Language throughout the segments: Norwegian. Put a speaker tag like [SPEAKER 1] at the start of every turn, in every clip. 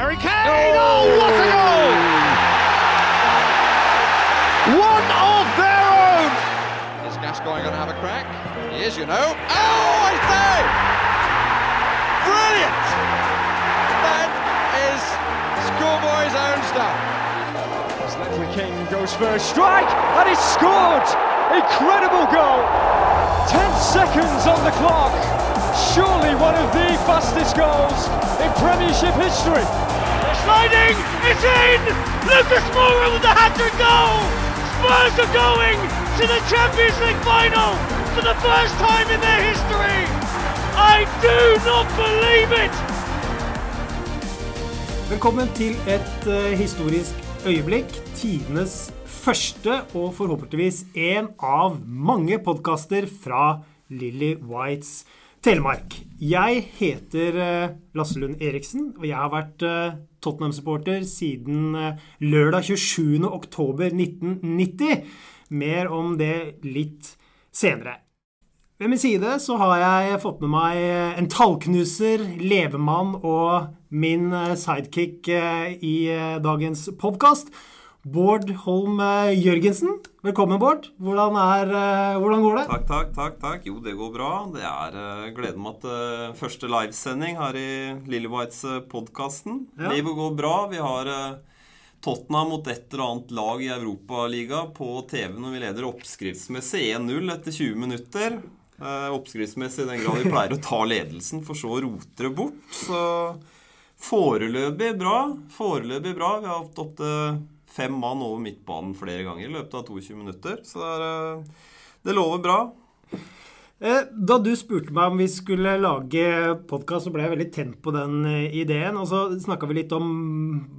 [SPEAKER 1] Harry Kane! Oh, what a goal! One of their own! Is Gascoigne going to have a crack? He is, you know. Oh, I say! Brilliant! That is schoolboy's own stuff.
[SPEAKER 2] Leslie King goes for a strike and it's scored! Incredible goal! 10 seconds on the clock. Surely one of the fastest goals in Premiership history.
[SPEAKER 3] Sliding, it's in! Lucas Moura with the hat-trick goal! Spurs are going to the Champions League final for the first time in their history! I do not believe it!
[SPEAKER 4] Velkommen til et uh, historisk øyeblikk. Tidenes første og forhåpentligvis en av mange podkaster fra Lilly Whites Telemark. Jeg heter eh, Lasse Lund Eriksen, og jeg har vært eh, Tottenham-supporter siden eh, lørdag 27. oktober 1990. Mer om det litt senere. Ved min side så har jeg fått med meg en tallknuser, levemann og min sidekick i dagens podkast. Bård Holm eh, Jørgensen. Velkommen, Bård. Hvordan, er, eh, hvordan går det?
[SPEAKER 5] Takk, takk, takk. takk. Jo, det går bra. Det er uh, gleder meg til uh, første livesending her i Lillewhites-podkasten.
[SPEAKER 4] Ja.
[SPEAKER 5] Livet går bra. Vi har uh, Tottenham mot et eller annet lag i Europaligaen på TV når vi leder oppskriftsmessig 1-0 etter 20 minutter. Eh, oppskriftsmessig i den grad vi pleier å ta ledelsen, for så å rote det bort. Så foreløpig bra. Foreløpig bra. Vi har hatt opptil fem mann over midtbanen flere ganger i løpet av 22 minutter. Så det, er, eh, det lover bra.
[SPEAKER 4] Eh, Da du spurte meg om vi skulle lage podkast, så ble jeg veldig tent på den eh, ideen. Og så snakka vi litt om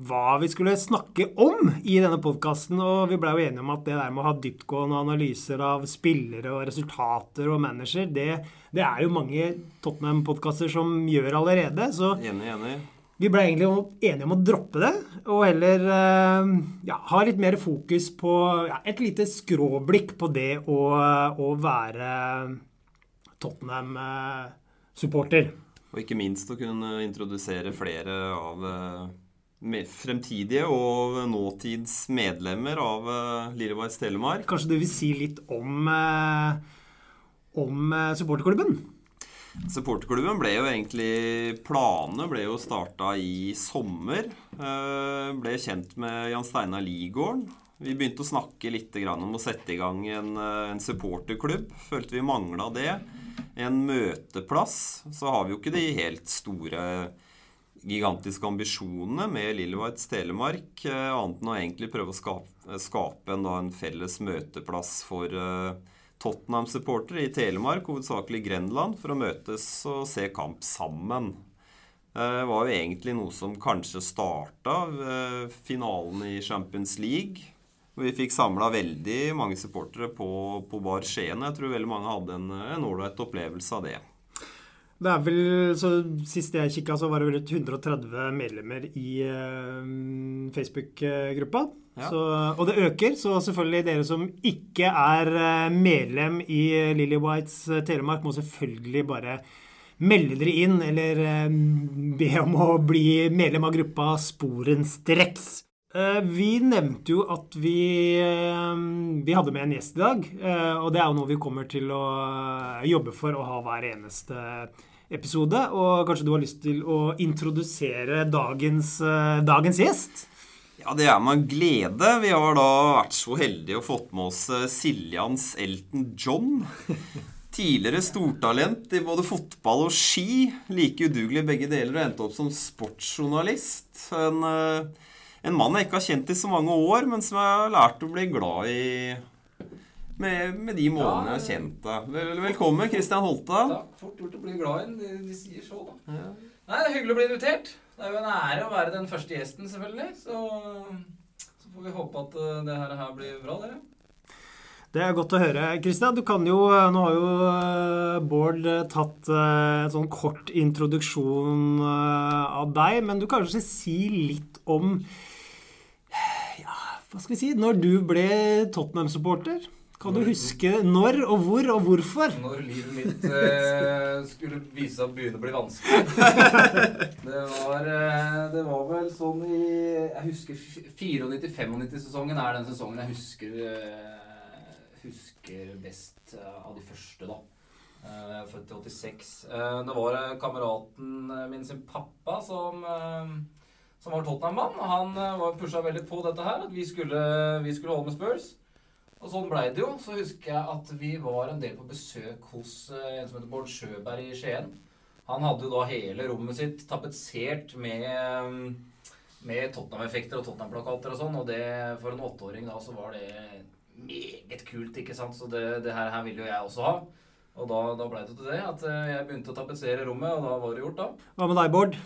[SPEAKER 4] hva vi skulle snakke om i denne podkasten. Og vi blei jo enige om at det der med å ha dyptgående analyser av spillere og resultater og manager, det, det er jo mange Tottenham-podkaster som gjør allerede. Så
[SPEAKER 5] Enig, enig.
[SPEAKER 4] Vi ble egentlig enige om å droppe det, og heller eh, ja, ha litt mer fokus på ja, et lite skråblikk på det å, å være Tottenham-supporter.
[SPEAKER 5] Og ikke minst å kunne introdusere flere av eh, fremtidige og nåtids medlemmer av Lillebergs Lillebærs Telemark.
[SPEAKER 4] Kanskje du vil si litt om, eh, om eh, supporterklubben?
[SPEAKER 5] Supporterklubben ble jo egentlig Planene ble jo starta i sommer. Eh, Ble kjent med Jan Steinar Ligården. Vi begynte å snakke litt om å sette i gang en, eh, en supporterklubb. Følte vi mangla det. En møteplass. Så har vi jo ikke de helt store gigantiske ambisjonene med Lillewhites Telemark, eh, annet enn å egentlig prøve å skape, en, felles møteplass for eh, Tottenham-supportere i Telemark, hovedsakelig Grenland, for å møtes og se kamp sammen. Det var jo egentlig noe som kanskje starta ved finalen i Champions League. og Vi fikk samla veldig mange supportere på, på Bar Skien. Jeg tror veldig mange hadde en en ålreit opplevelse av det.
[SPEAKER 4] Det er vel, så Sist jeg kikka, så var det vel 130 medlemmer i eh, Facebook-gruppa.
[SPEAKER 5] Ja.
[SPEAKER 4] Så, og det øker, så selvfølgelig dere som ikke er eh, medlem i Lily Whites eh, Telemark, må selvfølgelig bare melde dere inn, eller eh, be om å bli medlem av gruppa sporenstreks. Eh, Vi nevnte jo at vi, eh, vi hadde med en gjest i dag, eh, og det er jo noe vi kommer til å eh, jobbe for å ha hver eneste episode. Og kanskje du har lyst til å introdusere dagens, eh, dagens gjest?
[SPEAKER 5] Ja, det er med glede. Vi har da vært så heldige og fått med oss eh, Siljans Elton John. Tidligere stortalent i både fotball og ski. Like udugelig begge deler og endte opp som sportsjournalist. En, eh, en mann jeg ikke har kjent i så mange år, men som jeg har lært å bli glad i med, med de månedene jeg har kjent deg. Vel, velkommen, Christian Holta.
[SPEAKER 6] Takk. Fort gjort å bli glad i en. De, sier så, da. Nei, det er hyggelig å bli invitert. Det er jo en ære å være den første gjesten, selvfølgelig. Så, så får vi håpe at eh, det her, blir bra, dere.
[SPEAKER 4] Det er godt å høre. Kristian, du kan jo Nå har jo eh, Bård eh, tatt eh, en sånn kort introduksjon eh, av deg, men du kan kanskje si litt om Ja, hva skal vi si Når du ble Tottenham-supporter, Kan du huske når og hvor og hvorfor?
[SPEAKER 6] Når livet mitt eh, skulle vise seg å begynne å bli vanskelig. Det var, eh, det var vel sånn i Jeg husker 94-95-sesongen er den sesongen jeg husker, eh, husker best eh, av de første, da. Jeg er født i 86. Eh, Det var kameraten min sin pappa som, som var Tottenham-mann. Han pusha veldig på dette her, at vi skulle, vi skulle holde med Spurs. Og sånn blei det jo. Så husker jeg at vi var en del på besøk hos eh, en som heter Bård Sjøberg i Skien. Han hadde jo da hele rommet sitt tapetsert med, eh, med Tottenham-effekter og Tottenham-plakater og sånn. Og det, for en åtteåring da, så var det meget kult, ikke sant. Så det, det her, her ville jo jeg også ha. Og da, da blei det til det at eh, jeg begynte å tapetsere rommet, og da var det gjort, da.
[SPEAKER 4] Hva med deg, Bård?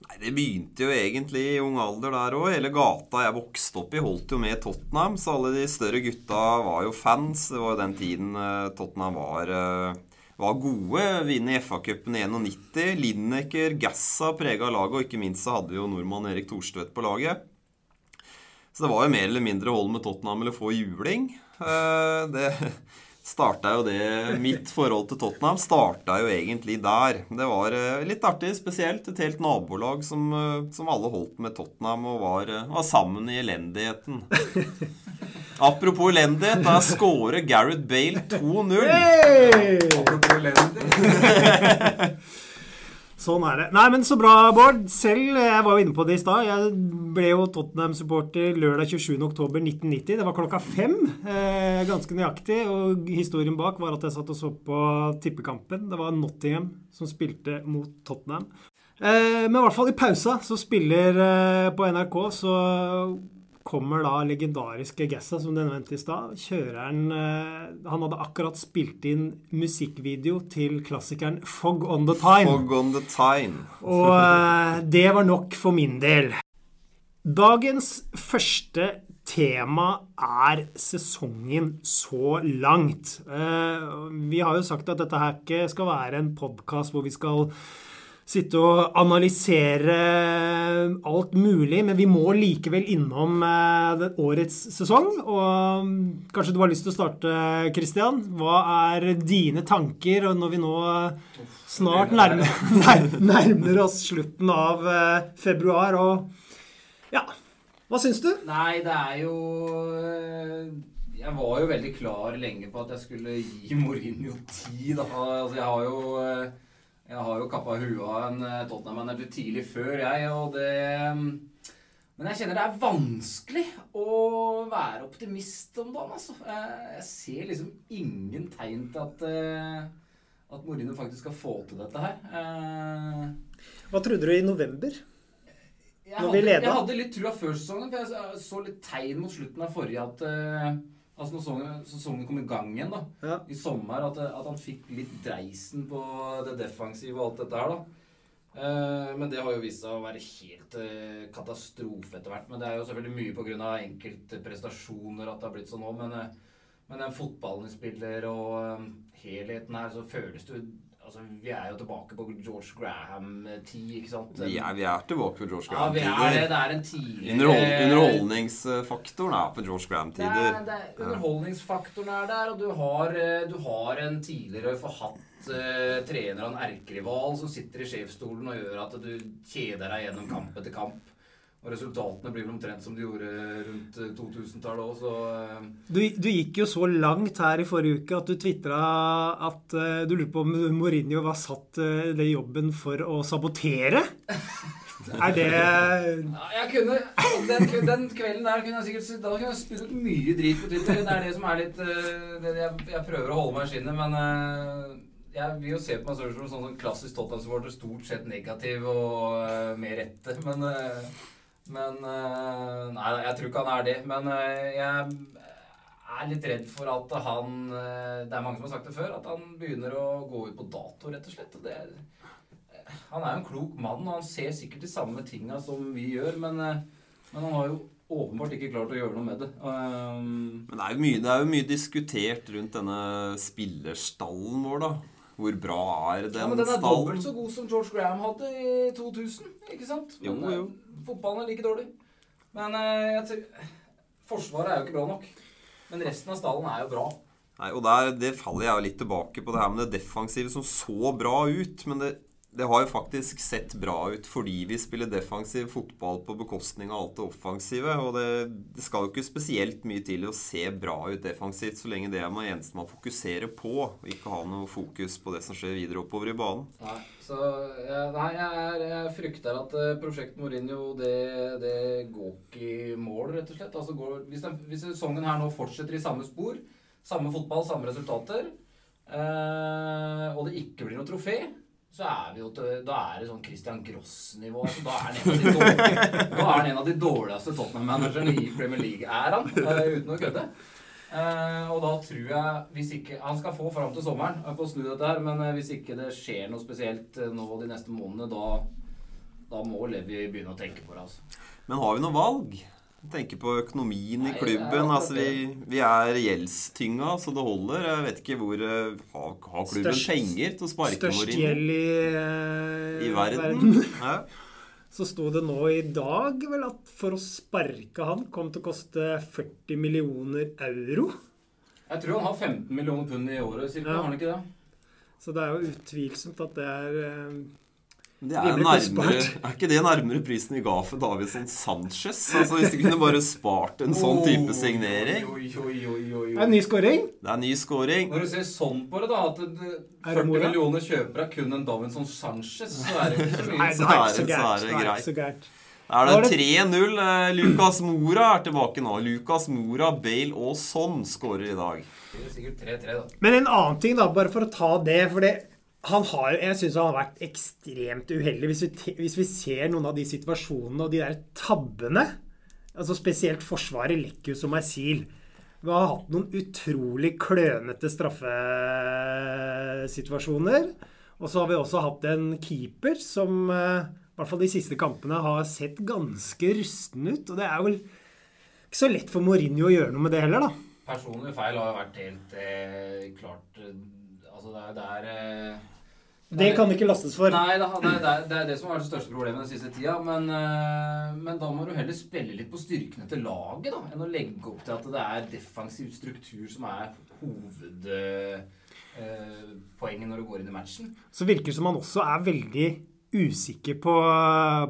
[SPEAKER 5] Nei, Det begynte jo egentlig i ung alder der òg. Hele gata jeg vokste opp i, holdt jo med Tottenham, så alle de større gutta var jo fans. Det var jo den tiden eh, Tottenham var, eh, var gode. Vinne FA-cupen i 91. Lineker, Gassa prega laget, og ikke minst så hadde vi jo nordmann Erik Thorstvedt på laget. Så det var jo mer eller mindre hold med Tottenham eller få juling. Eh, Det starta jo det Mitt forhold til Tottenham starta jo egentlig der. Det var eh, litt artig, spesielt. Et helt nabolag som, eh, som alle holdt med Tottenham og var, eh, var sammen i elendigheten. Apropos elendighet, der scorer Gareth Bale 2-0.
[SPEAKER 6] Apropos elendig.
[SPEAKER 4] Sånn er det. Nei, men så bra, Bård. Selv, jeg var jo inne på det i stad. Jeg ble jo Tottenham-supporter lørdag 27.10.1990. Det var klokka fem. Eh, ganske nøyaktig. Og historien bak var at jeg satt og så på tippekampen. Det var Nottingham som spilte mot Tottenham. Eh, men i hvert fall i pausa så spiller eh, på NRK, så kommer da legendariske Gassa, som du nevnte i stad. Kjøreren eh, Han hadde akkurat spilt inn musikkvideo til klassikeren Fog on the Time.
[SPEAKER 5] Fog on the time.
[SPEAKER 4] Og eh, det var nok for min del. Dagens første tema er sesongen så langt. Eh, Vi har jo sagt at dette her ikke skal være en podkast hvor vi skal sitte og analysere alt mulig, men vi må likevel innom eh, årets sesong. Og mm, kanskje du har lyst til å starte, Christian. Hva er dine tanker når vi nå snart nærmer, nærmer oss slutten av eh, februar? Og ja, hva syns du?
[SPEAKER 6] Nei, det er jo eh, Jeg var jo veldig klar lenge på at jeg skulle gi Mourinho tid. Altså, jeg har jo Jeg har jo kappa huet av en eh, Tottenham-manager tidlig før, jeg, og det Men jeg kjenner det er vanskelig å være optimist om dagen, altså. Jeg jeg ser liksom ingen tegn til at eh, at Mourinho faktisk skal få til dette her. Eh,
[SPEAKER 4] Hva trodde du i november?
[SPEAKER 6] jeg
[SPEAKER 4] Når
[SPEAKER 6] hadde,
[SPEAKER 4] vi leda.
[SPEAKER 6] Jeg hadde litt trua før sesongen, for jeg så litt tegn mot slutten av forrige at eh, Altså når sesongen, sesongen kom i gang igjen, da,
[SPEAKER 4] Ja.
[SPEAKER 6] i sommer, at, at han fikk litt dreisen på det defensive og alt dette her, da. Eh, men det har jo vist seg å være helt eh, katastrofe etter hvert. Men det er jo selvfølgelig mye pga. enkelte prestasjoner at det har blitt sånn nå. Men, eh, men den fotballen vi spiller og eh, helheten her, så føles det jo Altså, vi er jo tilbake på George Graham-tid, ikke sant?
[SPEAKER 5] Vi er, vi er tilbake på George
[SPEAKER 6] Ja, vi er det.
[SPEAKER 5] Graham-tider.
[SPEAKER 6] Det er en tidligere
[SPEAKER 5] Underhold, underholdningsfaktoren er på George
[SPEAKER 6] er,
[SPEAKER 5] Graham-tider.
[SPEAKER 6] det er, underholdningsfaktoren er der, og du har, eh, du har en tidligere forhatt uh, trener og en erkerival som sitter i sjefsstolen og gjør at du kjeder deg gjennom kamp etter kamp. Og resultatene blir vel omtrent som de gjorde rundt eh, 2000-tallet òg, så eh,
[SPEAKER 4] Du, du gikk jo så langt her i forrige uke at du tvitra at uh, du lurte på om Mourinho var satt uh, det jobben for å sabotere. Er det
[SPEAKER 6] Ja, jeg kunne, den, den kvelden der kunne jeg sikkert Da kunne jeg ut mye drit på Twitter. Det er det som er litt eh, det jeg, jeg prøver å holde meg i skinnet, men eh, jeg vil jo se på meg selv som en sånn klassisk Tottenham-supporter. Stort sett negativ og eh, med rette. Men, eh, men eh, Nei, jeg tror ikke han er det. Men eh, jeg er litt redd for at han eh, Det er mange som har sagt det før, at han begynner å gå ut på dato, rett og slett. Og det, han er jo en klok mann, og han ser sikkert de samme tinga som vi gjør, men, men han har jo åpenbart ikke klart å gjøre noe med det. Um,
[SPEAKER 5] Men det er, mye, det er jo mye diskutert rundt denne spillerstallen vår, da. Hvor bra er den,
[SPEAKER 6] ja, men den er
[SPEAKER 5] stallen?
[SPEAKER 6] dobbelt så god som George Graham hadde i 2000, ikke sant?
[SPEAKER 5] Jo,
[SPEAKER 6] Men, eh,
[SPEAKER 5] jo.
[SPEAKER 6] Fotballen er like dårlig. Men eh, jeg tror Forsvaret er jo ikke bra nok. Men resten av stallen er jo bra.
[SPEAKER 5] Nei, og der, Det faller jeg jo litt tilbake på det her med det defensive som så bra ut. Men det, det har jo faktisk sett bra ut fordi vi spiller defensiv fotball på bekostning av alt det offensive. Og det, det skal jo ikke spesielt mye til å se bra ut defensivt så lenge det er det eneste man fokuserer på, og ikke ha noe fokus på det som skjer videre oppover i banen.
[SPEAKER 6] Nei, så jeg, nei, jeg, er, jeg frykter at uh, prosjekt Mourinho det, det, går ikke i mål, rett og slett. Altså går, hvis, den, hvis sesongen her nå fortsetter i samme spor, samme fotball, samme resultater, eh, og det ikke blir noe trofé så er vi jo til, da er det sånn Christian Gross-nivå. Altså, da, er han en av de dårligste Tottenham-managerne i Premier League, er han. Uh, uten å kødde. Uh, og da tror jeg hvis ikke, Han skal få fram til sommeren på å snu dette her, men uh, hvis ikke det skjer noe spesielt nå de neste månedene, da, da må Levi begynne å tenke på det. altså.
[SPEAKER 5] Men har vi noe valg? Tenker på økonomien i klubben. altså Vi, vi er gjeldstynga, så det holder. Jeg vet ikke hvor eh, Har, har klubben størst, penger til å sparke
[SPEAKER 4] Mourinho? Størst gjeld i,
[SPEAKER 5] uh, I verden. verden. Ja.
[SPEAKER 4] Så sto det nå i dag vel at for å sparke han kom til å koste 40 millioner euro.
[SPEAKER 6] Jeg tror han har 15 millioner pund i året, cirka. Ja. Har han ikke det?
[SPEAKER 4] Så det er jo utvilsomt at det er uh,
[SPEAKER 5] det er, nærmere, er ikke det nærmere prisen vi ga for Davison Sanchez? Altså Hvis de kunne bare spart en sånn type signering.
[SPEAKER 6] Oi, oi, oi, oi,
[SPEAKER 4] Det er en ny scoring.
[SPEAKER 5] Det er en ny scoring.
[SPEAKER 6] Når du ser sånn på det, da at 40 millioner kjøper av kun en Davison Sanchez, så er det ikke så mye.
[SPEAKER 4] Nei, det er ikke så gærent.
[SPEAKER 5] Er det 3-0. Eh, Lucas Mora er tilbake nå. Lucas Mora, Bale og Son skårer i dag.
[SPEAKER 6] Det er sikkert 3-3 da.
[SPEAKER 4] Men en annen ting, da, bare for å ta det. For det har, jeg syns han har vært ekstremt uheldig. Hvis vi, hvis vi, ser noen av de situasjonene og de der tabbene altså Spesielt Forsvaret lekker jo som ei sil. Vi har hatt noen utrolig klønete straffesituasjoner. Og så har vi også hatt en keeper som eh, i hvert fall de siste kampene har sett ganske rusten ut. Og det er vel ikke så lett for Mourinho å gjøre noe med det heller, da.
[SPEAKER 6] Personlige feil har vært helt eh, klart eh, Altså, det er, det er eh,
[SPEAKER 4] det kan ikke lastes for.
[SPEAKER 6] Nei, det, det, det, er det som har vært det største problemet den siste tida. Men, eh, men, da må du heller spille litt på styrkene til laget, da, enn å legge opp til at det er defensiv struktur som er hovedpoenget eh, når du går inn i matchen.
[SPEAKER 4] Så virker det som han også er veldig usikker på,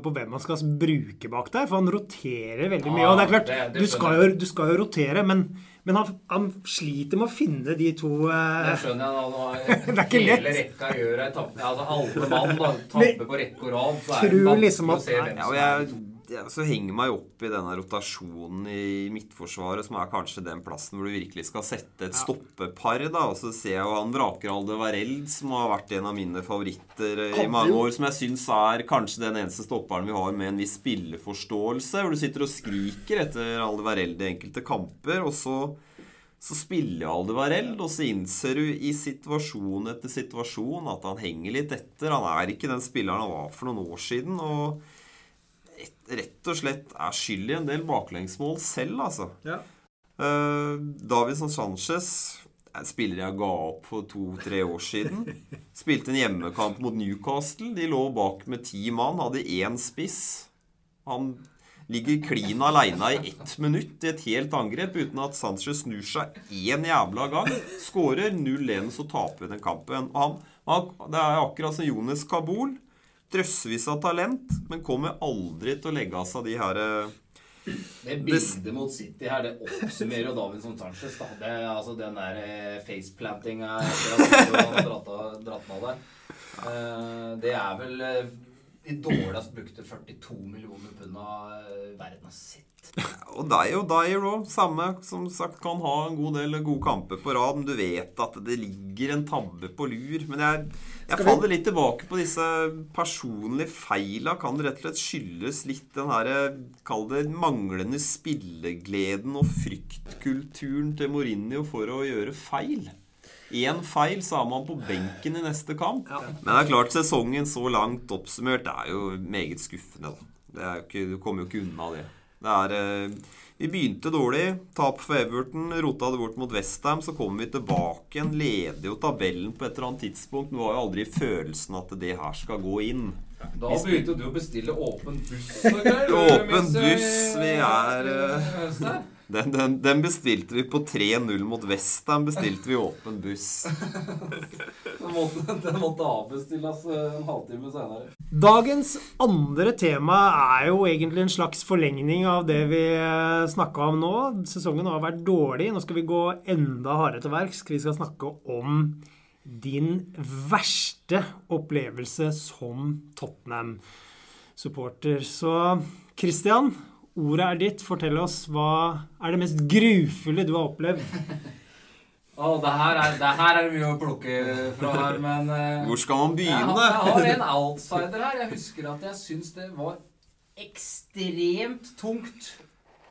[SPEAKER 4] på, hvem han skal bruke bak der, for han roterer veldig mye. Og det er klart, du skal, jo, du, skal jo, rotere, men men han, han, sliter med å finne de to uh...
[SPEAKER 6] Det skjønner jeg. Da, det hele lett. rekka gjør ei tappe altså, halve mann da, tapper på rekke og rad. Så er det liksom at, å se hvem som
[SPEAKER 5] er ja, så henger meg opp i denne rotasjonen i Midtforsvaret, som er kanskje den plassen hvor du virkelig skal sette et stoppepar. da, Og så ser jeg jo han Vrakeralde Vareld, som har vært en av mine favoritter i mange år. Som jeg syns er kanskje den eneste stopperen vi har med en viss spilleforståelse. Hvor du sitter og skriker etter Alde Vareld i enkelte kamper, og så så spiller Alde Varell, og så innser du i situasjon etter situasjon at han henger litt etter. Han er ikke den spilleren han var for noen år siden. og rett og slett er skyld i en del baklengsmål selv, altså. Ja. Uh, Davidson Sanchez en spiller jeg ga opp for to-tre år siden. Spilte en hjemmekamp mot Newcastle. De lå bak med ti mann, hadde én spiss. Han ligger klin aleine i ett minutt i et helt angrep uten at Sanchez snur seg én jævla gang. Skårer 0-1, så taper vi den kampen. Han, han, det er akkurat som Jonas Kabul drøssevis av talent, men kommer aldri til å legge av seg de her eh,
[SPEAKER 6] det bildet mot City her, det oppsummerer jo Davinson Sanchez. Da. Det, altså den der eh, faceplantinga etter at han har dratt, dratt av der. Eh, det er vel de dårligst brukte 42 millioner pund av verden har sett.
[SPEAKER 5] Og deg og deg, Rob. Samme. Som sagt kan ha en god del gode kamper på rad. Men du vet at det ligger en tabbe på lur. Men jeg, jeg faller litt tilbake på disse personlige feila. Kan det rett og slett skyldes litt den her Kall det manglende spillegleden og fryktkulturen til Mourinho for å gjøre feil? Én feil, så er man på benken i neste kamp. Ja. Men det er klart, sesongen så langt oppsummert det er jo meget skuffende. Da. Ikke, du kommer jo ikke unna det. det er, eh, vi begynte dårlig. Tap for Everton. Rota det bort mot Westham. Så kommer vi tilbake igjen. Leder jo tabellen på et eller annet tidspunkt. Men du har jo aldri følelsen at det her skal gå inn.
[SPEAKER 6] Da begynte du å bestille åpen buss
[SPEAKER 5] og greier. åpen buss. Vi er uh... Den, den, den bestilte vi på 3-0 mot Vest. Den Bestilte vi åpen buss.
[SPEAKER 6] Den måtte, den måtte avbestilles eh, en halvtime senere.
[SPEAKER 4] Dagens andre tema er jo egentlig en slags forlengning av det vi snakka om nå. Sesongen har vært dårlig. Nå skal vi gå enda hardere til verks. Vi skal snakke om din verste opplevelse som Tottenham-supporter. Så Christian, ordet er ditt. Fortell oss hva er det mest grufulle du har opplevd?
[SPEAKER 6] Oh, det her, er, det her er mye å plukke fra her, men uh,
[SPEAKER 5] Hvor skal man
[SPEAKER 6] jeg, har,
[SPEAKER 5] begynne?
[SPEAKER 6] jeg har en outsider her. Jeg husker at jeg syns det var ekstremt tungt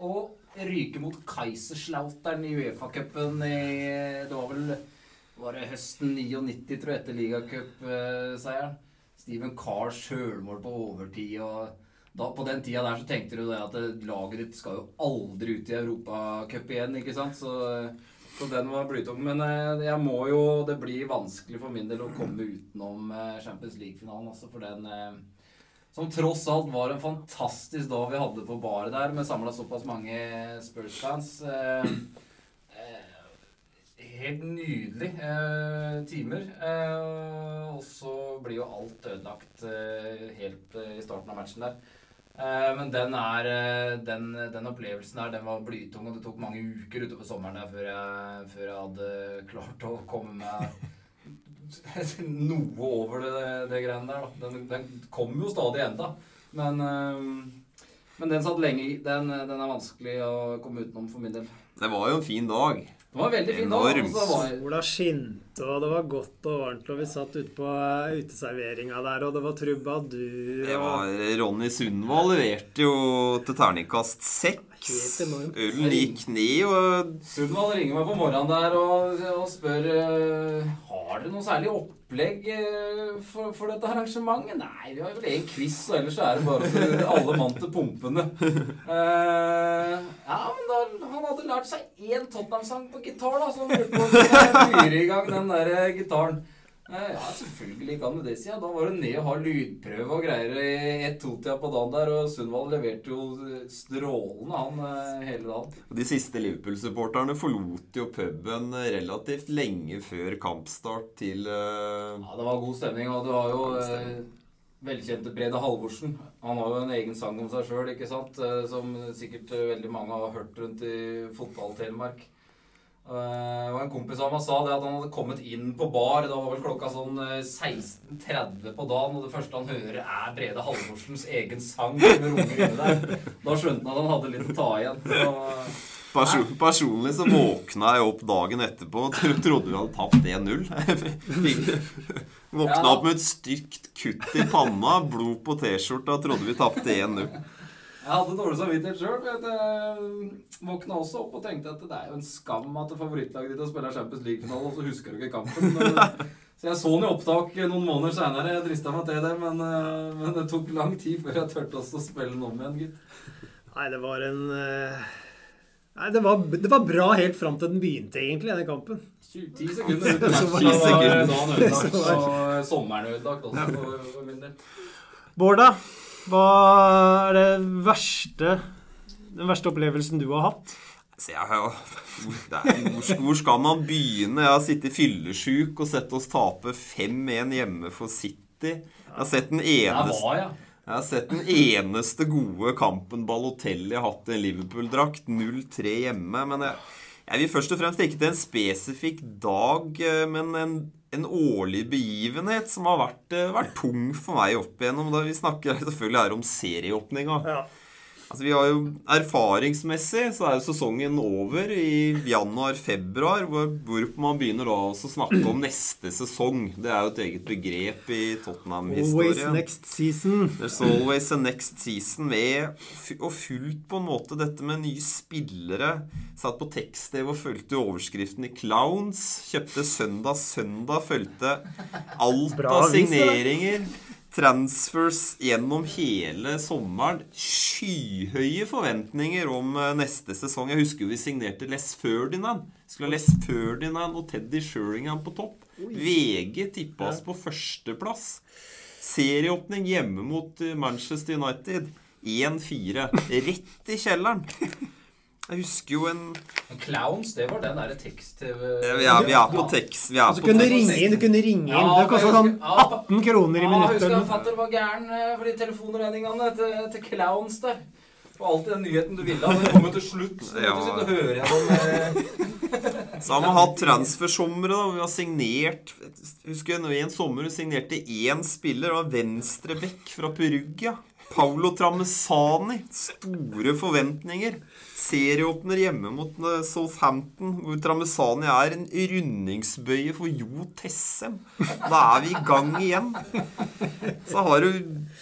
[SPEAKER 6] å ryke mot Kaiserslautern i Uefa-cupen i Det var vel var det høsten 99, tror jeg, etter ligacupseieren. Steven Carr sjølmål på overtid. og da, På den tida der så tenkte du at laget ditt skal jo aldri ut i Europacup igjen, ikke sant? Så, så den var blytung. Men eh, jeg må jo Det blir vanskelig for min del å komme utenom eh, Champions League-finalen, altså, for den eh, som tross alt var en fantastisk dag vi hadde på baret der, med samla såpass mange Spurs-fans. Helt nydelig timer. Og så blir jo alt ødelagt helt i starten av matchen der. Eh, men den, er, eh, den, den opplevelsen der, den var blytung, og det tok mange uker utover sommeren der før jeg, før jeg hadde klart å komme meg noe over det, det greiene der. Den, den kom jo stadig enda. Men, eh, men den satt lenge i. Den, den er vanskelig å komme utenom for min del.
[SPEAKER 5] Det var jo en fin dag.
[SPEAKER 6] Det var en veldig fin dag.
[SPEAKER 5] Enormt.
[SPEAKER 6] og
[SPEAKER 4] Sola skinte, og det var godt og varmt, og vi satt ute på eh, uteserveringa der, og det var trubadur
[SPEAKER 5] Det var Ronny Sundvold leverte jo til terningkast seks. Ølen gikk ned, og
[SPEAKER 6] Sundvold ringer meg på morgenen der og, og spør eh, Har dere noe særlig opplegg eh, for, for dette arrangementet. Nei, vi har vel en quiz, og ellers er det bare for alle mann til pumpene. Uh, ja, men da, han hadde lært seg én Tottenham-sang på gitar, da, så han lurte på om vi fyre i gang den der eh, gitaren. Ja, selvfølgelig kan du det, si. Ja. Da var det ned og ha lydprøve og greier i ett-to-tida på dagen der. Og Sundvold leverte jo strålende, han, eh, hele dagen.
[SPEAKER 5] de siste Liverpool-supporterne forlot jo puben relativt lenge før kampstart til uh...
[SPEAKER 6] Ja, det var god stemning, og det var jo uh, velkjente Brede Halvorsen. Han har jo en egen sang om seg sjøl, ikke sant? Som sikkert veldig mange har hørt rundt i fotball-Telemark. Eh, Det var en kompis av meg sa det at han hadde kommet inn på bar. Da var vel klokka sånn eh, 16.30 på dagen, og det første han hører, er Brede Halvorsens egen sang. Da skjønte han at han hadde litt å ta igjen. Så,
[SPEAKER 5] Perso personlig så våkna jeg opp dagen etterpå og trodde vi hadde tapt 1-0. Våkna opp med et stygt kutt i panna, blod på T-skjorta, trodde vi tapte 1-0.
[SPEAKER 6] Jeg hadde dårlig samvittighet sjøl. Jeg våkna også opp og tenkte at det er jo en skam at favorittlaget ditt spiller Champions League-finale, og så husker du ikke kampen. Så jeg så den i opptak noen måneder seinere. Jeg drista meg til det, men, eh, men det tok lang tid før jeg turte å spille den om igjen, gitt.
[SPEAKER 4] Nei, det var en eh, Nei, det var, det var bra helt fram til den begynte, egentlig, denne kampen.
[SPEAKER 6] 10 sekunder ut i matchen,
[SPEAKER 4] var
[SPEAKER 6] dagen ødelagt. Og sommeren ødelagt også, for min del.
[SPEAKER 4] Bård, da? Hva er det verste Den verste opplevelsen du har hatt?
[SPEAKER 5] Har jo det er, hvor, hvor skal man begynne? Jeg har sittet fyllesyk og sett oss tape 5-1 hjemme for City. Jeg har sett den eneste
[SPEAKER 6] jeg.
[SPEAKER 5] Har sett den eneste gode kampen Balotelli har hatt i en Liverpool-drakt. 0-3 hjemme. Men jeg, jeg vil først og fremst ikke til en spesifikk dag, eh, men en, en årlig begivenhet som har vært, eh, vært tung for meg opp igjennom. Da vi snakker selvfølgelig her om serieåpninga.
[SPEAKER 4] Ja.
[SPEAKER 5] Altså, vi har jo Erfaringsmessig så er jo sesongen over i januar-februar, hvor, man begynner da også å snakke om neste sesong. Det er jo et eget begrep i Tottenham-historien.
[SPEAKER 4] next season.
[SPEAKER 5] There's always a next season med Og fulgt på en måte dette med nye spillere. Satt på tekst-TV og fulgte overskriften i Clowns. Kjøpte Søndag Søndag. Fulgte alt
[SPEAKER 4] Bra
[SPEAKER 5] av
[SPEAKER 4] signeringer.
[SPEAKER 5] signeringer. Transfers gjennom hele sommeren. Skyhøye forventninger om eh, neste sesong. Jeg husker vi signerte Les Ferdinand. Skulle ha Les Ferdinand og Teddy Sheringham på topp. VG tippa oss på førsteplass. Serieåpning hjemme mot eh, Manchester United. 1-4. Rett i kjelleren. Jeg husker jo en
[SPEAKER 6] Clowns, det var den derre tekst-TV
[SPEAKER 5] Vi er, vi er på tekst. Vi er
[SPEAKER 4] Og
[SPEAKER 5] på
[SPEAKER 4] kunne
[SPEAKER 5] tekst.
[SPEAKER 4] ringe inn. Du kunne ringe inn.
[SPEAKER 6] Ja,
[SPEAKER 4] Det kosta sånn
[SPEAKER 6] jeg husker- ja,
[SPEAKER 4] 18 kroner i
[SPEAKER 6] Ja, jeg husker
[SPEAKER 4] minuttet.
[SPEAKER 6] at fatter var gæren eh, for de telefonregningene til, til Clowns der. Og alltid den nyheten du ville ha. Den kom jo til slutt. Så
[SPEAKER 5] Ja.
[SPEAKER 6] du og høre gjennom eh,
[SPEAKER 5] Så har man hatt transfersommere. da Vi har signert Husker jeg i en sommer signerte én spiller. Det var venstrebekk fra Perugia. Paulo Trammesani. Store forventninger. Serieåpner hjemme mot eh, Southampton, hvor Trammesani er en rundingsbøye for Jo Tessem. Da er vi i gang igjen. Så har du,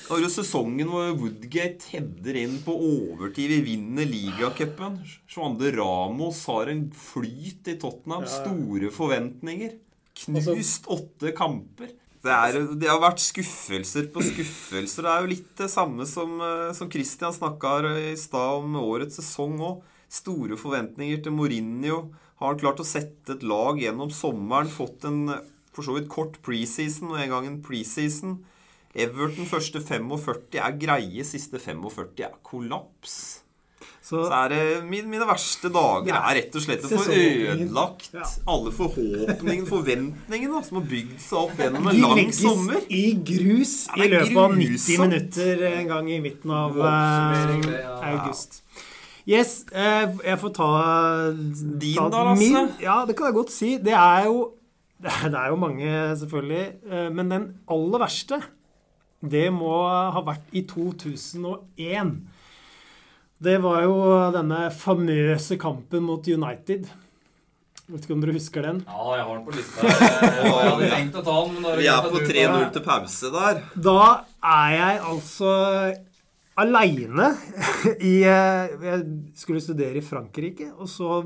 [SPEAKER 5] har du sesongen hvor Woodgate header inn på overtid. Vi vinner ligacupen. Svande Ramos har en flyt i Tottenham. Store forventninger. Knust åtte kamper. Det, er, det har vært skuffelser på skuffelser. Det er jo litt det samme som, eh, som Christian snakka i stad om årets sesong òg. Store forventninger til Mourinho. Har han klart å sette et lag gjennom sommeren? Fått en eh, for så vidt kort preseason, og en gang en preseason. Everton første 45 er greie, siste 45 er kollaps.
[SPEAKER 4] Så
[SPEAKER 5] Så er det mine, mine verste dager
[SPEAKER 4] Ja.
[SPEAKER 5] er rett og slett å få ødelagt
[SPEAKER 4] Ja.
[SPEAKER 5] alle forhåpningene, forventningene, som har bygd seg opp gjennom en
[SPEAKER 4] de
[SPEAKER 5] lang
[SPEAKER 4] legges
[SPEAKER 5] sommer.
[SPEAKER 4] i grus
[SPEAKER 5] Ja,
[SPEAKER 4] i løpet av 90 minutter en gang i midten av
[SPEAKER 6] ja.
[SPEAKER 4] august. Yes, uh, jeg får ta
[SPEAKER 5] Din
[SPEAKER 4] ta
[SPEAKER 5] da, Lasse?
[SPEAKER 4] min. Ja, det kan jeg godt si. Det er jo Det er det er jo mange, selvfølgelig. Uh, Men den aller verste, det må ha vært i 2001. Det var jo denne famøse kampen mot United. Vet ikke om dere husker den?
[SPEAKER 6] Ja, jeg har den på lista. Jeg hadde tenkt å ta den,
[SPEAKER 5] Vi er på
[SPEAKER 6] glemt at du-
[SPEAKER 5] 3-0 til pause der.
[SPEAKER 4] Da er jeg altså aleine i eh, Jeg skulle studere i Frankrike, og så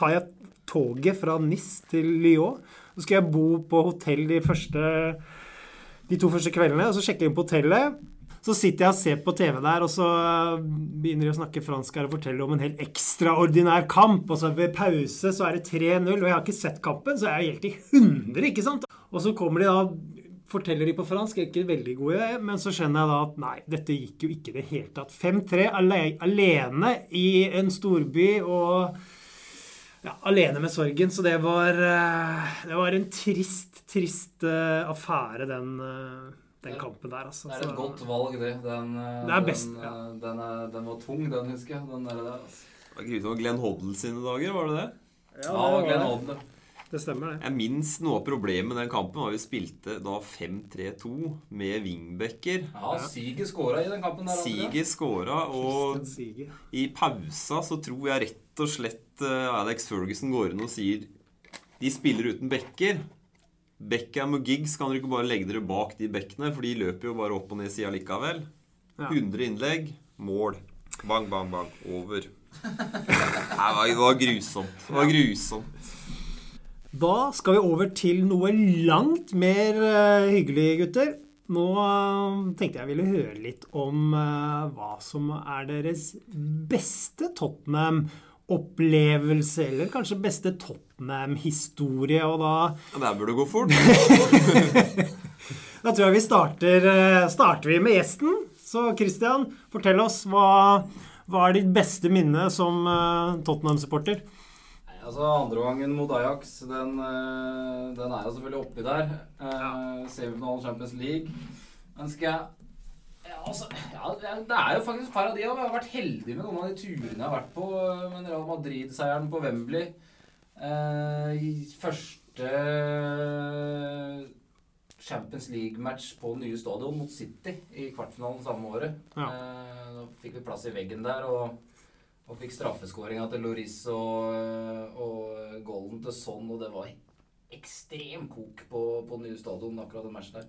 [SPEAKER 4] tar jeg toget fra Nis til Lyon. Så skal jeg bo på hotell de, første, de to første kveldene, og så sjekker jeg inn på hotellet. Så sitter jeg og ser på TV der, og så begynner de å snakke fransk her og fortelle om en helt ekstraordinær kamp. Og så ved pause så er det 3-0, og jeg har ikke sett kampen, så jeg er helt i hundre, ikke sant? Og så kommer de da forteller de på fransk, er ikke veldig gode, men så skjønner jeg da at nei, dette gikk jo ikke i det hele tatt. 5-3 alene i en storby og ja, alene med sorgen. Så det var, eh, det var en trist, trist eh, affære, den, eh, den kampen der, altså.
[SPEAKER 6] Det er et godt valg, det. Den, eh,
[SPEAKER 4] Det er best,
[SPEAKER 6] den,
[SPEAKER 4] ja.
[SPEAKER 6] eh, den, er, den var tung, den husker jeg. Den der, der, altså.
[SPEAKER 5] Det var grusomt. Glenn Hoddle sine dager, var det det?
[SPEAKER 6] Ja,
[SPEAKER 4] det var
[SPEAKER 6] Glenn Hoddle. Det.
[SPEAKER 4] Stemmer, det.
[SPEAKER 5] Jeg minst noe av problemet med den kampen var vi spilte da 5-3-2 med wingbacker.
[SPEAKER 6] Ja, Siger skåra i den kampen der.
[SPEAKER 5] Siger skåra, og
[SPEAKER 4] Sige.
[SPEAKER 5] i pausa så tror jeg rett og slett eh, Alex Ferguson går inn og sier de spiller uten bekker. Beckham og Giggs kan dere ikke bare legge dere bak de bekkene, for de løper jo bare opp og ned sida likevel.
[SPEAKER 4] Ja.
[SPEAKER 5] 100 innlegg, mål. Bang, bang, bang. Over. Nei, det var- det var grusomt. Det var grusomt.
[SPEAKER 4] Da skal vi over til noe langt mer eh, hyggelig, gutter. Nå eh, tenkte jeg ville høre litt om eh, hva som er deres beste Tottenham-opplevelse, eller kanskje beste Tottenham-historie. Og da,
[SPEAKER 5] Ja, Der burde det gå fort.
[SPEAKER 4] da tror jeg vi starter, eh, starter vi med gjesten. Så Christian, fortell oss hva, hva er ditt beste minne som eh, Tottenham-supporter?
[SPEAKER 6] Altså, Andreomgangen mot Ajax, den, eh, den er jo selvfølgelig oppi der. Uh, Semifinalen Champions League. Men skal jeg ja, altså, ja, det er jo faktisk et par av de òg. Jeg har vært heldig med noen av de turene jeg har vært på. Men Real Madrid-seieren på Wembley. Eh, første Champions League-match på nye stadion mot City i kvartfinalen samme året.
[SPEAKER 4] Ja.
[SPEAKER 6] Eh, da fikk vi plass i veggen der. og og fikk straffeskåringa til Loris og, og golden til Son, og det var ekstrem kok på, på nye stadion, akkurat den matchen der.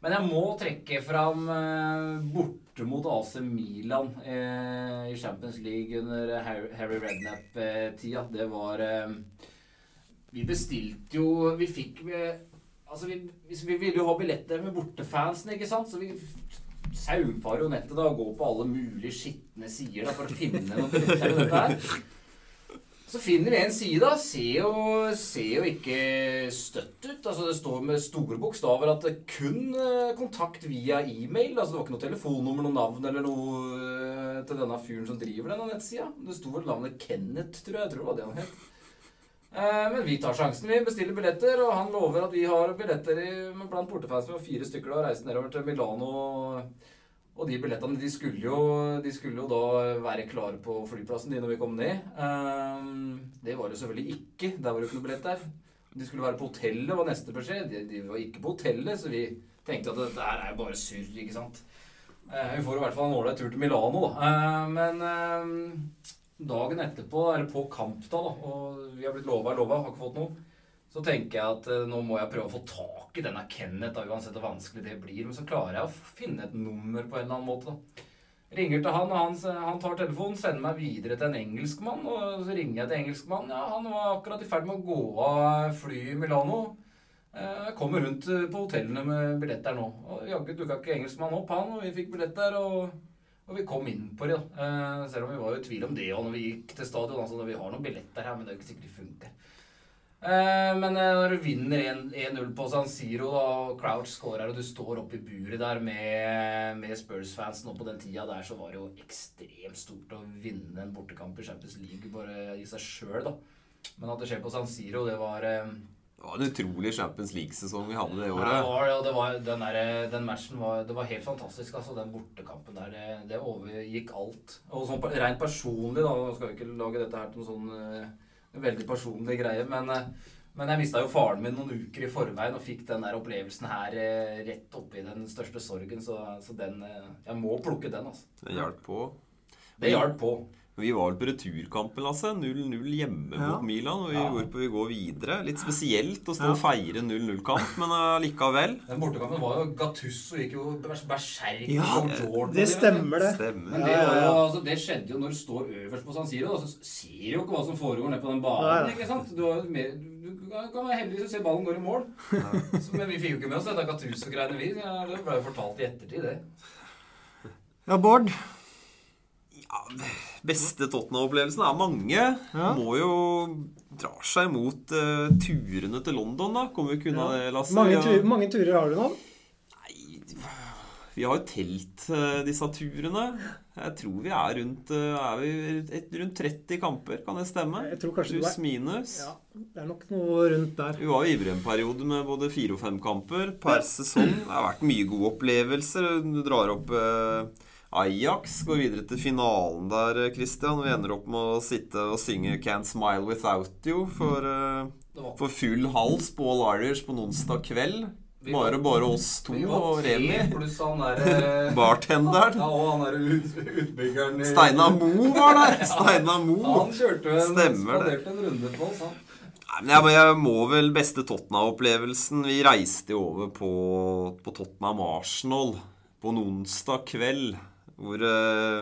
[SPEAKER 6] Men jeg må trekke fram eh, borte mot AC Milan eh, i Champions League under Harry, Harry Redknapp-tida. Det var eh, Vi bestilte jo Vi fikk vi, Altså, vi, vi vi ville jo ha billetter med bortefansen, ikke sant? Så vi saumfarer jo nettet da og går på alle mulige skitne sider da, for å finne noe billetter. Så finner vi en side. Ser jo, ser jo ikke støtt ut. Altså Det står med store bokstaver at det kun eh, kontakt via e-mail. Altså Det var ikke noe telefonnummer, noe navn eller noe eh, til denne fyren som driver denne nettsida. Det sto vel navnet Kenneth, tror jeg. Jeg tror det var det han het. Eh, Men vi tar sjansen. Vi bestiller billetter, og han lover at vi har billetter i, blant vi med fire stykker og reiser nedover til Milano. Og de billettene de skulle, jo, de skulle jo da være klare på flyplassen de når vi kom ned. Eh, Det var jo selvfølgelig ikke. Der var det ikke noe billett der. De skulle være på hotellet, var neste beskjed. De, de var ikke på hotellet, så vi tenkte at dette her er jo bare surr, ikke sant. Eh, vi får i hvert fall en ålreit tur til Milano, da. Eh, men dagen etterpå, eller på kamp da, og vi har blitt lova lova, har ikke fått noe, så tenker jeg at eh, nå må jeg prøve å få tak i denne Kenneth, da, uansett hvor vanskelig det blir. Men så klarer jeg å finne et nummer på en eller annen måte. da. Ringer til han, og han, han tar telefonen, sender meg videre til en engelskmann. Og så ringer jeg til engelskmannen. Ja, han var akkurat i ferd med å gå av flyet i Milano. Eh, Jeg kommer rundt eh, på hotellene med billetter nå. Og jaggu dukka ikke engelskmannen opp, han, og vi fikk billetter. Og, og vi kom inn på det, da. Eh, Selv om vi var i tvil om det og når vi gikk til stadion. Altså, vi har noen billetter her, men det er jo ikke sikkert de funker. Eh, Men eh, når du vinner 1 1-0 på San Siro, og Crouch scorer, og du står oppe i buret der med, med Spurs-fansen, og på den tida der så var det jo ekstremt stort å vinne en bortekamp i Champions League bare i seg sjøl, da. Men at det skjer på San Siro, det var eh,
[SPEAKER 5] Det var en utrolig Champions League-sesong vi hadde det
[SPEAKER 6] ja, det
[SPEAKER 5] året.
[SPEAKER 6] var, det, det var, den, der, den matchen var, det var helt fantastisk. altså Den bortekampen der, det, det overgikk alt. Og sånn rent personlig, da skal vi ikke lage dette her til noe sånn veldig personlig greie, men, eh, men jeg mista jo faren min noen uker i forveien og fikk den der opplevelsen her eh, rett oppi den største sorgen, så, så den eh, Jeg må plukke den, altså.
[SPEAKER 5] Det hjalp på.
[SPEAKER 6] Det hjalp på.
[SPEAKER 5] Vi var vel på returkampen, Lasse. 0-0 hjemme
[SPEAKER 4] Ja.
[SPEAKER 5] mot Milan. Og vi,
[SPEAKER 6] Ja.
[SPEAKER 5] hvorpå vi går videre. Litt spesielt å stå
[SPEAKER 4] Ja.
[SPEAKER 5] og feire 0-0-kamp, men allikevel.
[SPEAKER 6] Den bortekampen var jo Gattusso gikk jo bers- berserk.
[SPEAKER 4] Ja, det stemmer, det.
[SPEAKER 5] Stemmer.
[SPEAKER 6] Men det, var jo, altså, det skjedde jo når du står øverst på San Siro. Da, så ser du jo ikke hva som foregår nede på den banen. Ikke sant? Du, har mer, du kan være heldig hvis du ser ballen går i mål. Så, men vi fikk jo ikke med oss dette Gattusso-greiene, vi. Ja, det ble jo fortalt i ettertid, det.
[SPEAKER 4] Ja, Bård.
[SPEAKER 5] Beste Tottenham-opplevelsen er mange.
[SPEAKER 4] Ja.
[SPEAKER 5] Må jo dra seg mot uh, turene til London, da. Kommer vi ikke unna det, Lasse?
[SPEAKER 4] Mange, tur, mange turer har du nå?
[SPEAKER 5] Nei, vi har jo telt eh, disse turene. Jeg tror vi er rundt, eh, er vi rundt 30 kamper, kan det stemme?
[SPEAKER 4] Jeg tror kanskje er
[SPEAKER 5] minus.
[SPEAKER 4] Ja, det er nok noe rundt der.
[SPEAKER 5] Vi var jo ivrige en periode med både fire og fem kamper per sesong. Det har vært mye gode opplevelser. Du drar opp eh, Ajax, går videre til finalen der, eh, Christian. Vi ender opp med å sitte og synge 'Can't Smile Without You' for, eh, for full hals på All Irish på en onsdag kveld.
[SPEAKER 6] Vi
[SPEAKER 5] Bare bare oss to og Remi.
[SPEAKER 6] Pluss han der
[SPEAKER 5] Bartenderen.
[SPEAKER 6] Ja, og han derre ut, utbyggeren i-
[SPEAKER 5] Steinar Mo var der! Steinar Mo.
[SPEAKER 6] Han kjørte en,
[SPEAKER 5] Stemmer det.
[SPEAKER 6] en runde på oss, han.
[SPEAKER 5] Nei, men jeg må vel beste Tottenham-opplevelsen Vi reiste jo over på, på Tottenham Arsenal på en onsdag kveld. Hvor eh,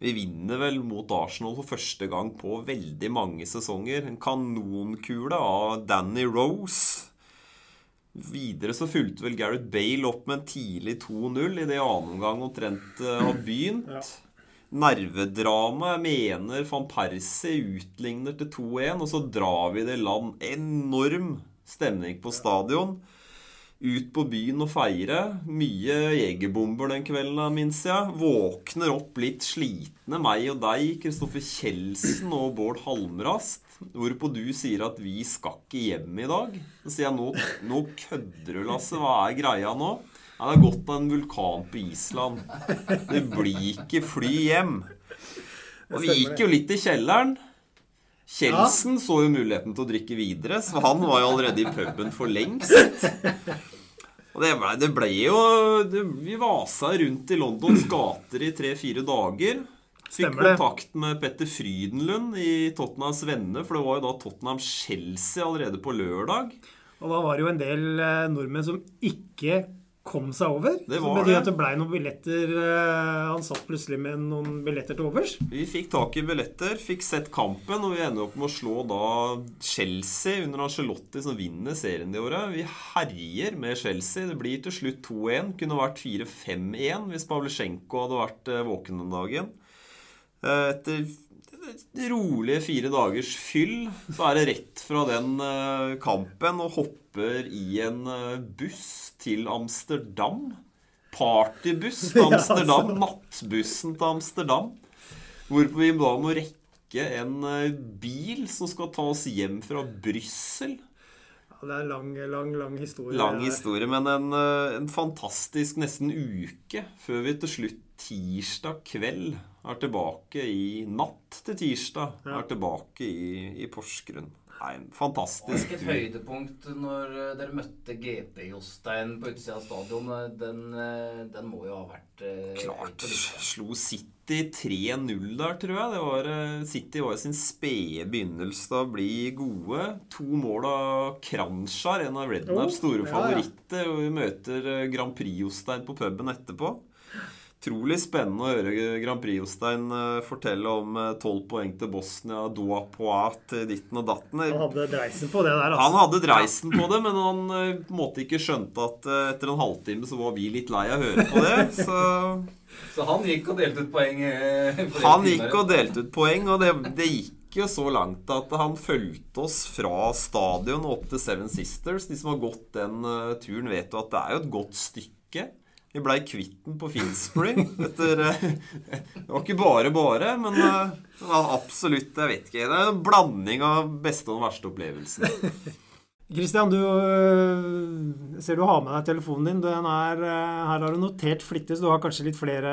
[SPEAKER 5] vi vinner vel mot Arsenal for første gang på veldig mange sesonger. En kanonkule av Danny Rose. Videre så fulgte vel Gareth Bale opp med en tidlig 2-0 i det annen omgang omtrent eh, har begynt.
[SPEAKER 4] Ja.
[SPEAKER 5] Nervedrama. Jeg mener van Persie utligner til 2-1, og så drar vi det land. Enorm stemning på stadion. Ut på byen og feire. Mye jegerbomber den kvelden, minst jeg. Våkner opp litt slitne, meg og deg, Kristoffer Kjeldsen og Bård Halmrast. Hvorpå du sier at vi skal ikke hjem i dag. Så sier jeg nå, nå kødder du, Lasse. Hva er greia nå? Ja, det har gått av en vulkan på Island. Det blir ikke fly hjem. Og vi gikk jo litt i kjelleren. Kjeldsen så jo muligheten til å drikke videre, så han var jo allerede i puben for lengst. Og det ble, det ble jo det, Vi vasa rundt i Londons gater i tre-fire dager. Fikk kontakt med Petter Frydenlund i Tottenhams venner, for det var jo da Tottenham-Chelsea allerede på lørdag.
[SPEAKER 4] Og da var det jo en del eh, nordmenn som ikke kom seg over.
[SPEAKER 5] Det
[SPEAKER 4] så
[SPEAKER 5] var
[SPEAKER 4] betyr
[SPEAKER 5] det.
[SPEAKER 4] at det blei noen billetter eh, Han satt plutselig med noen billetter til overs.
[SPEAKER 5] Vi fikk tak i billetter, fikk sett kampen, og vi ender opp med å slå da Chelsea under Angelotti, som vinner serien det året. Vi herjer med Chelsea. Det blir til slutt 2-1. Kunne vært 4-5-1 hvis Pavlesjenko hadde vært eh, våken den dagen. Eh, Etter rolige fire dagers fyll så er det rett fra den eh, kampen og hopper i en eh, buss til Amsterdam. Partybuss til Amsterdam. Nattbussen til Amsterdam. Hvorpå vi da må rekke en eh, bil som skal ta oss hjem fra Brussel.
[SPEAKER 4] Ja, det er en lang, lang, lang historie.
[SPEAKER 5] Lang historie, men en, en fantastisk nesten uke før vi til slutt tirsdag kveld er tilbake i Natt til tirsdag er tilbake i, i Porsgrunn. Nei, fantastisk
[SPEAKER 6] et høydepunkt når eh, dere møtte GP-Jostein på utsida av stadion. Eh, Den, eh, den må jo ha vært
[SPEAKER 5] Klart. Slo City 3-0 der, tror jeg. Det var, City var sin spede begynnelse til å bli gode. To mål av Kranjčar, en av Rednaps
[SPEAKER 4] Oh,
[SPEAKER 5] store favoritter. Og vi møter Grand Prix-Jostein på puben etterpå. Utrolig spennende å høre Grand Prix-Jostein eh, fortelle om tolv poeng til Bosnia, Doa Poat til ditten og datten.
[SPEAKER 4] Han hadde dreisen på det der, altså.
[SPEAKER 5] Han hadde dreisen på det, men han eh, på en måte ikke skjønte at eh, etter en halvtime så var vi litt lei av å høre på det. Så
[SPEAKER 6] Så han gikk og delte ut poeng. eh,
[SPEAKER 5] han gikk og delte ut poeng, og det, det gikk jo så langt at han fulgte oss fra stadion opp til Seven Sisters. De som har gått den eh, turen, vet jo at det er jo et godt stykke. Vi blei kvitt den på Finsbury etter eh, Det var ikke bare bare, men eh, det var absolutt Jeg vet ikke. Det er en blanding av beste og den verste opplevelsen.
[SPEAKER 4] Kristian, du øh, ser du har med deg telefonen din. Den er, her har du notert flittig, så du har kanskje litt flere,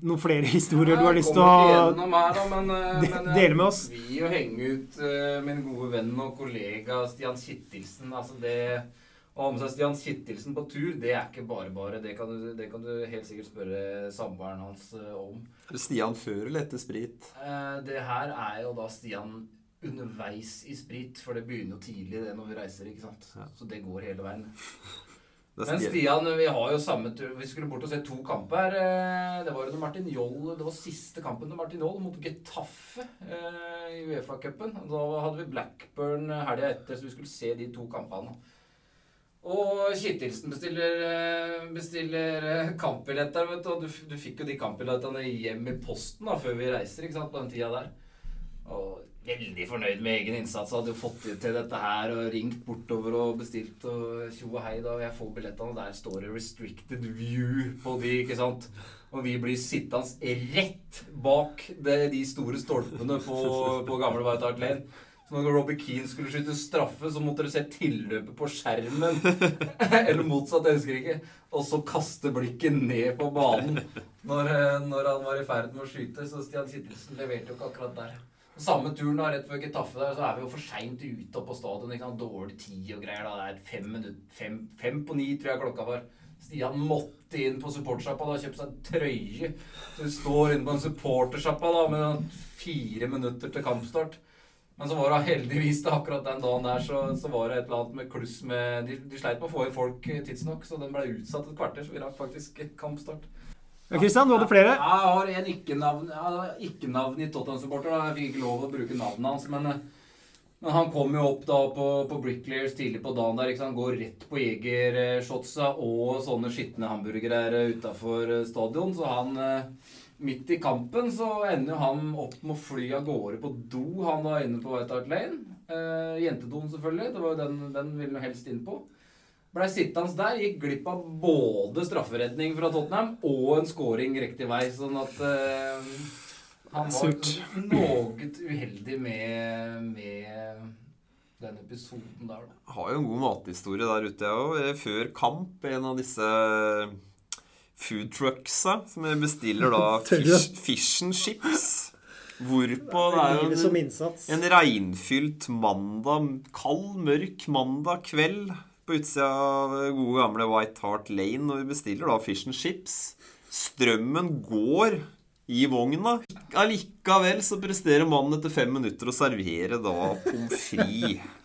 [SPEAKER 4] noen flere historier du har lyst til å
[SPEAKER 6] her, da, men, eh,
[SPEAKER 4] de-
[SPEAKER 6] men jeg
[SPEAKER 4] dele med oss.
[SPEAKER 6] Vi å henge ut eh, min gode venn og kollega Stian Kittilsen. Altså det å ha med seg Stian Kittelsen på tur, det er ikke bare bare. Det kan du, det kan du helt sikkert spørre samboeren hans eh, om.
[SPEAKER 5] Er det Stian før eller etter sprit?
[SPEAKER 6] Eh, Det her er jo da Stian underveis i sprit, for det begynner jo tidlig det når vi reiser, ikke sant. Så det går hele veien. Men
[SPEAKER 5] Stian.
[SPEAKER 6] Vi har jo samme tur Vi skulle bort og se to kamper. Eh, Det var under Martin Joll Det var siste kampen til Martin Joll mot Getafe i Uefa-cupen. Da hadde vi Blackburn helga etter, så vi skulle se de to kampene. Og Kittilsen bestiller, eh, bestiller eh, kampbilletter, vet du. Du, du fikk jo de kampbillettene hjem i posten da, før vi reiser, ikke sant, på den tida der. Og veldig fornøyd med egen innsats. Hadde jo fått til dette her og ringt bortover og bestilt og tjo og hei da. Og jeg får billettene, og der står det 'restricted view' på de, ikke sant. Og vi blir sittende rett bak de store stolpene på, på gamle White. Så når Robbie Keane skulle skyte straffe, så måtte dere se tilløpet på skjermen. Eller motsatt, jeg husker ikke. Og så kaste blikket ned på banen når, eh, når han var i ferd med å skyte. Så Stian Kittelsen leverte jo ikke akkurat der. Samme turen da, rett før Getafe der, så er vi jo for seint ute på stadion. Ikke sant? Dårlig tid og greier. da, Det er fem, minutter, fem, fem på ni, tror jeg klokka var. Stian måtte inn på supportersjappa og kjøpe seg trøye. Så vi står inne på en supportersjappa med fire minutter til kampstart. Men så var det heldigvis da, akkurat den dagen der så, så var det et eller annet med kluss med De, de sleit med å få inn folk eh, tidsnok, så den ble utsatt et kvarter, så vi rakk faktisk kampstart.
[SPEAKER 4] Ja, Kristian, du hadde flere?
[SPEAKER 6] Ja, jeg har en ikke-navn ikke-navn i Tottenham-supporter. da. Jeg fikk ikke lov å bruke navnet hans, men, eh, men han kom jo opp da på, på Bricklayers tidlig på dagen der. ikke sant? Går rett på jegershotsa og sånne skitne hamburgere utafor stadion. Så han eh, Midt i kampen så ender jo han opp med å fly av gårde på do, han da inne på White Hart Lane. Eh, jentedoen, selvfølgelig. Det var jo den, den ville han helst inn på. Blei sittende der, gikk glipp av både strafferedning fra Tottenham og en scoring riktig vei, sånn at eh, han var noe uheldig med, med den episoden der, da.
[SPEAKER 5] har jo en god mathistorie der ute, jeg òg. Før kamp, en av disse food trucksa som bestiller da fish, fish and chips. Hvorpå det er jo en, en regnfylt mandag, kald, mørk mandag kveld på utsida av gode gamle White Hart Lane, og vi bestiller da fish and chips. Strømmen går i vogna. Allikevel så presterer mannen etter fem minutter å servere da pommes frites.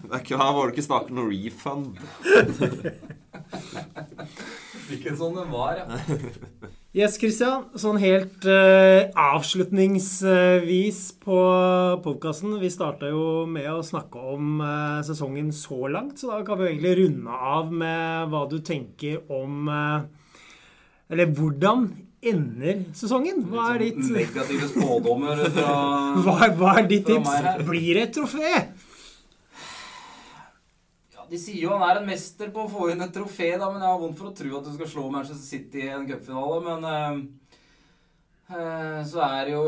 [SPEAKER 5] Er her var det ikke snakk om noe refund.
[SPEAKER 6] Ikke sånn den var, ja.
[SPEAKER 4] Yes, Kristian. Sånn helt uh, avslutningsvis på podkasten. Vi starta jo med å snakke om uh, sesongen så langt, så da kan vi egentlig runde av med hva du tenker om uh, Eller hvordan ender sesongen? Hva er ditt,
[SPEAKER 6] Negative spådommer fra
[SPEAKER 4] hva, hva er ditt tips? Blir det et trofé?
[SPEAKER 6] De sier jo han er en mester på å få inn et trofé, da, men jeg har vondt for å tro at du skal slå Manchester City i en cupfinale. Men Eh, Så er det jo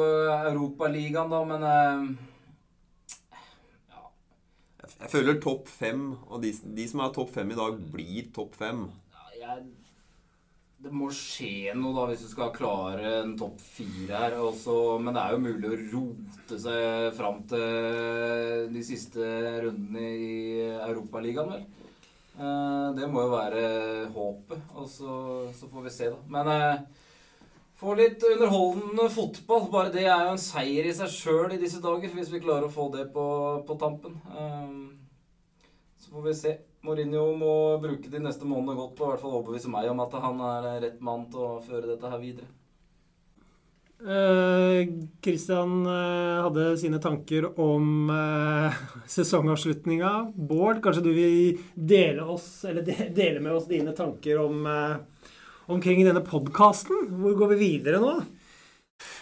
[SPEAKER 6] Europaligaen, da, men ja.
[SPEAKER 5] Jeg føler topp fem, og de, de som er topp fem i dag, blir topp fem.
[SPEAKER 6] Ja, jeg, Det må skje noe da hvis du skal klare en topp fire her. Også, men det er jo mulig å rote seg fram til de siste rundene i Europaligaen, vel. Eh, Det må jo være håpet. Og så, så får vi se, da. Men eh, få litt underholdende fotball. Bare det er jo en seier i seg sjøl i disse dager, hvis vi klarer å få det på, på tampen. Eh, Så får vi se. Mourinho må bruke de neste månedene godt på å hvert fall overbevise meg om at han er rett mann til å føre dette her videre.
[SPEAKER 4] Eh, Christian eh, hadde sine tanker om uh, sesongavslutninga. Bård, kanskje du vil dele, oss, de, dele med oss dine tanker om, eh, omkring denne podkasten? Hvor går vi videre nå?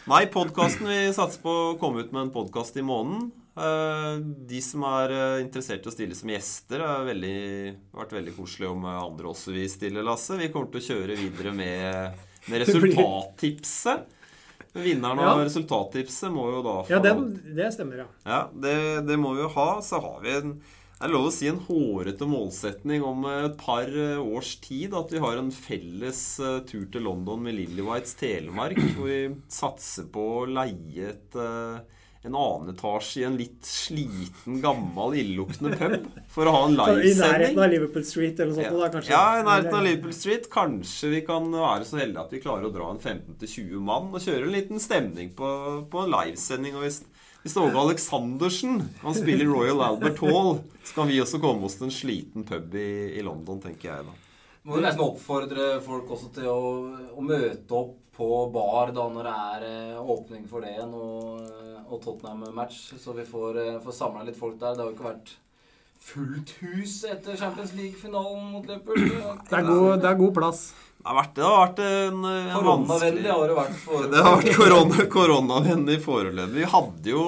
[SPEAKER 5] Nei, podkasten Vi satser på å komme ut med en podkast i måneden. Eh, De som er eh, interessert i å stille som gjester, har vært veldig koselig om eh, andre også vil stille, Lasse. Vi kommer til å kjøre videre med, med resultattipset. Vinneren
[SPEAKER 4] Ja.
[SPEAKER 5] av resultattipset må jo da få
[SPEAKER 4] Ja, den, det stemmer, ja.
[SPEAKER 5] Ja, det, det må vi jo ha. Så har vi en det er lov å si en hårete målsetning om et par eh, års tid. At vi har en felles eh, tur til London med Lillywhites Telemark. Hvor vi satser på å leie et, eh, en annen etasje i en litt sliten, gammel, illeluktende pub. For å ha en livesending.
[SPEAKER 4] I nærheten av Liverpool Street eller noe sånt? Da, kanskje?
[SPEAKER 5] Ja, i nærheten av Liverpool Street. Kanskje vi kan være så heldige at vi klarer å dra en 15-20 mann og kjøre en liten stemning på, på en livesending. Og hvis, hvis Åge Aleksandersen han spiller i Royal Albert Hall, så kan vi også komme oss til en sliten pub i, i London, tenker jeg da.
[SPEAKER 6] Må jo nesten oppfordre folk også til å, å møte opp på bar da når det er eh, åpning for det igjen og, og Tottenham-match, så vi får, eh, får samla litt folk der. Det har jo ikke vært fullt hus etter Champions League-finalen mot Liverpool.
[SPEAKER 4] Det er god, det er god plass.
[SPEAKER 5] Det har vært, det har vært en, en
[SPEAKER 6] Koronavennlig har det vært foreløpig.
[SPEAKER 5] Det har vært korona, koronavennlig foreløpig. Vi hadde jo,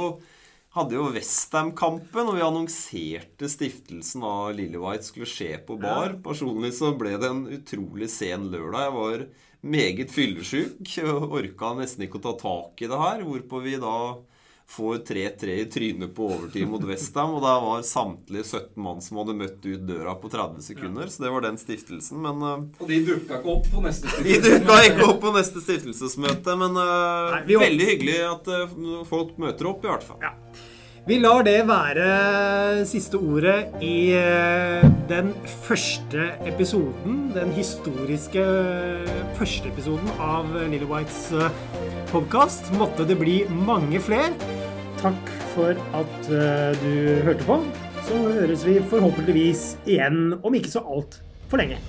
[SPEAKER 5] hadde jo Westham-kampen, og vi annonserte stiftelsen av Lillywhite skulle skje på bar. Personlig så ble det en utrolig sen lørdag. Jeg var meget fyllesyk orka nesten ikke å ta tak i det her. Hvorpå vi da får 3-3 i trynet på overtid mot Westham. Og da var samtlige 17 mann som hadde møtt ut døra på 30 sekunder. Så det var den stiftelsen. Men eh,
[SPEAKER 6] Og de dukka ikke opp på neste
[SPEAKER 5] de dukka ikke opp på neste stiftelsesmøte, men eh,
[SPEAKER 4] Nei, vi
[SPEAKER 5] veldig hyggelig at eh, folk møter opp, i hvert fall.
[SPEAKER 4] Ja. Vi lar det være siste ordet i den første episoden, den historiske første episoden av Lille Whites podkast. Måtte det bli mange flere takk for at eh, du hørte på. Så høres vi forhåpentligvis igjen om ikke så altfor lenge.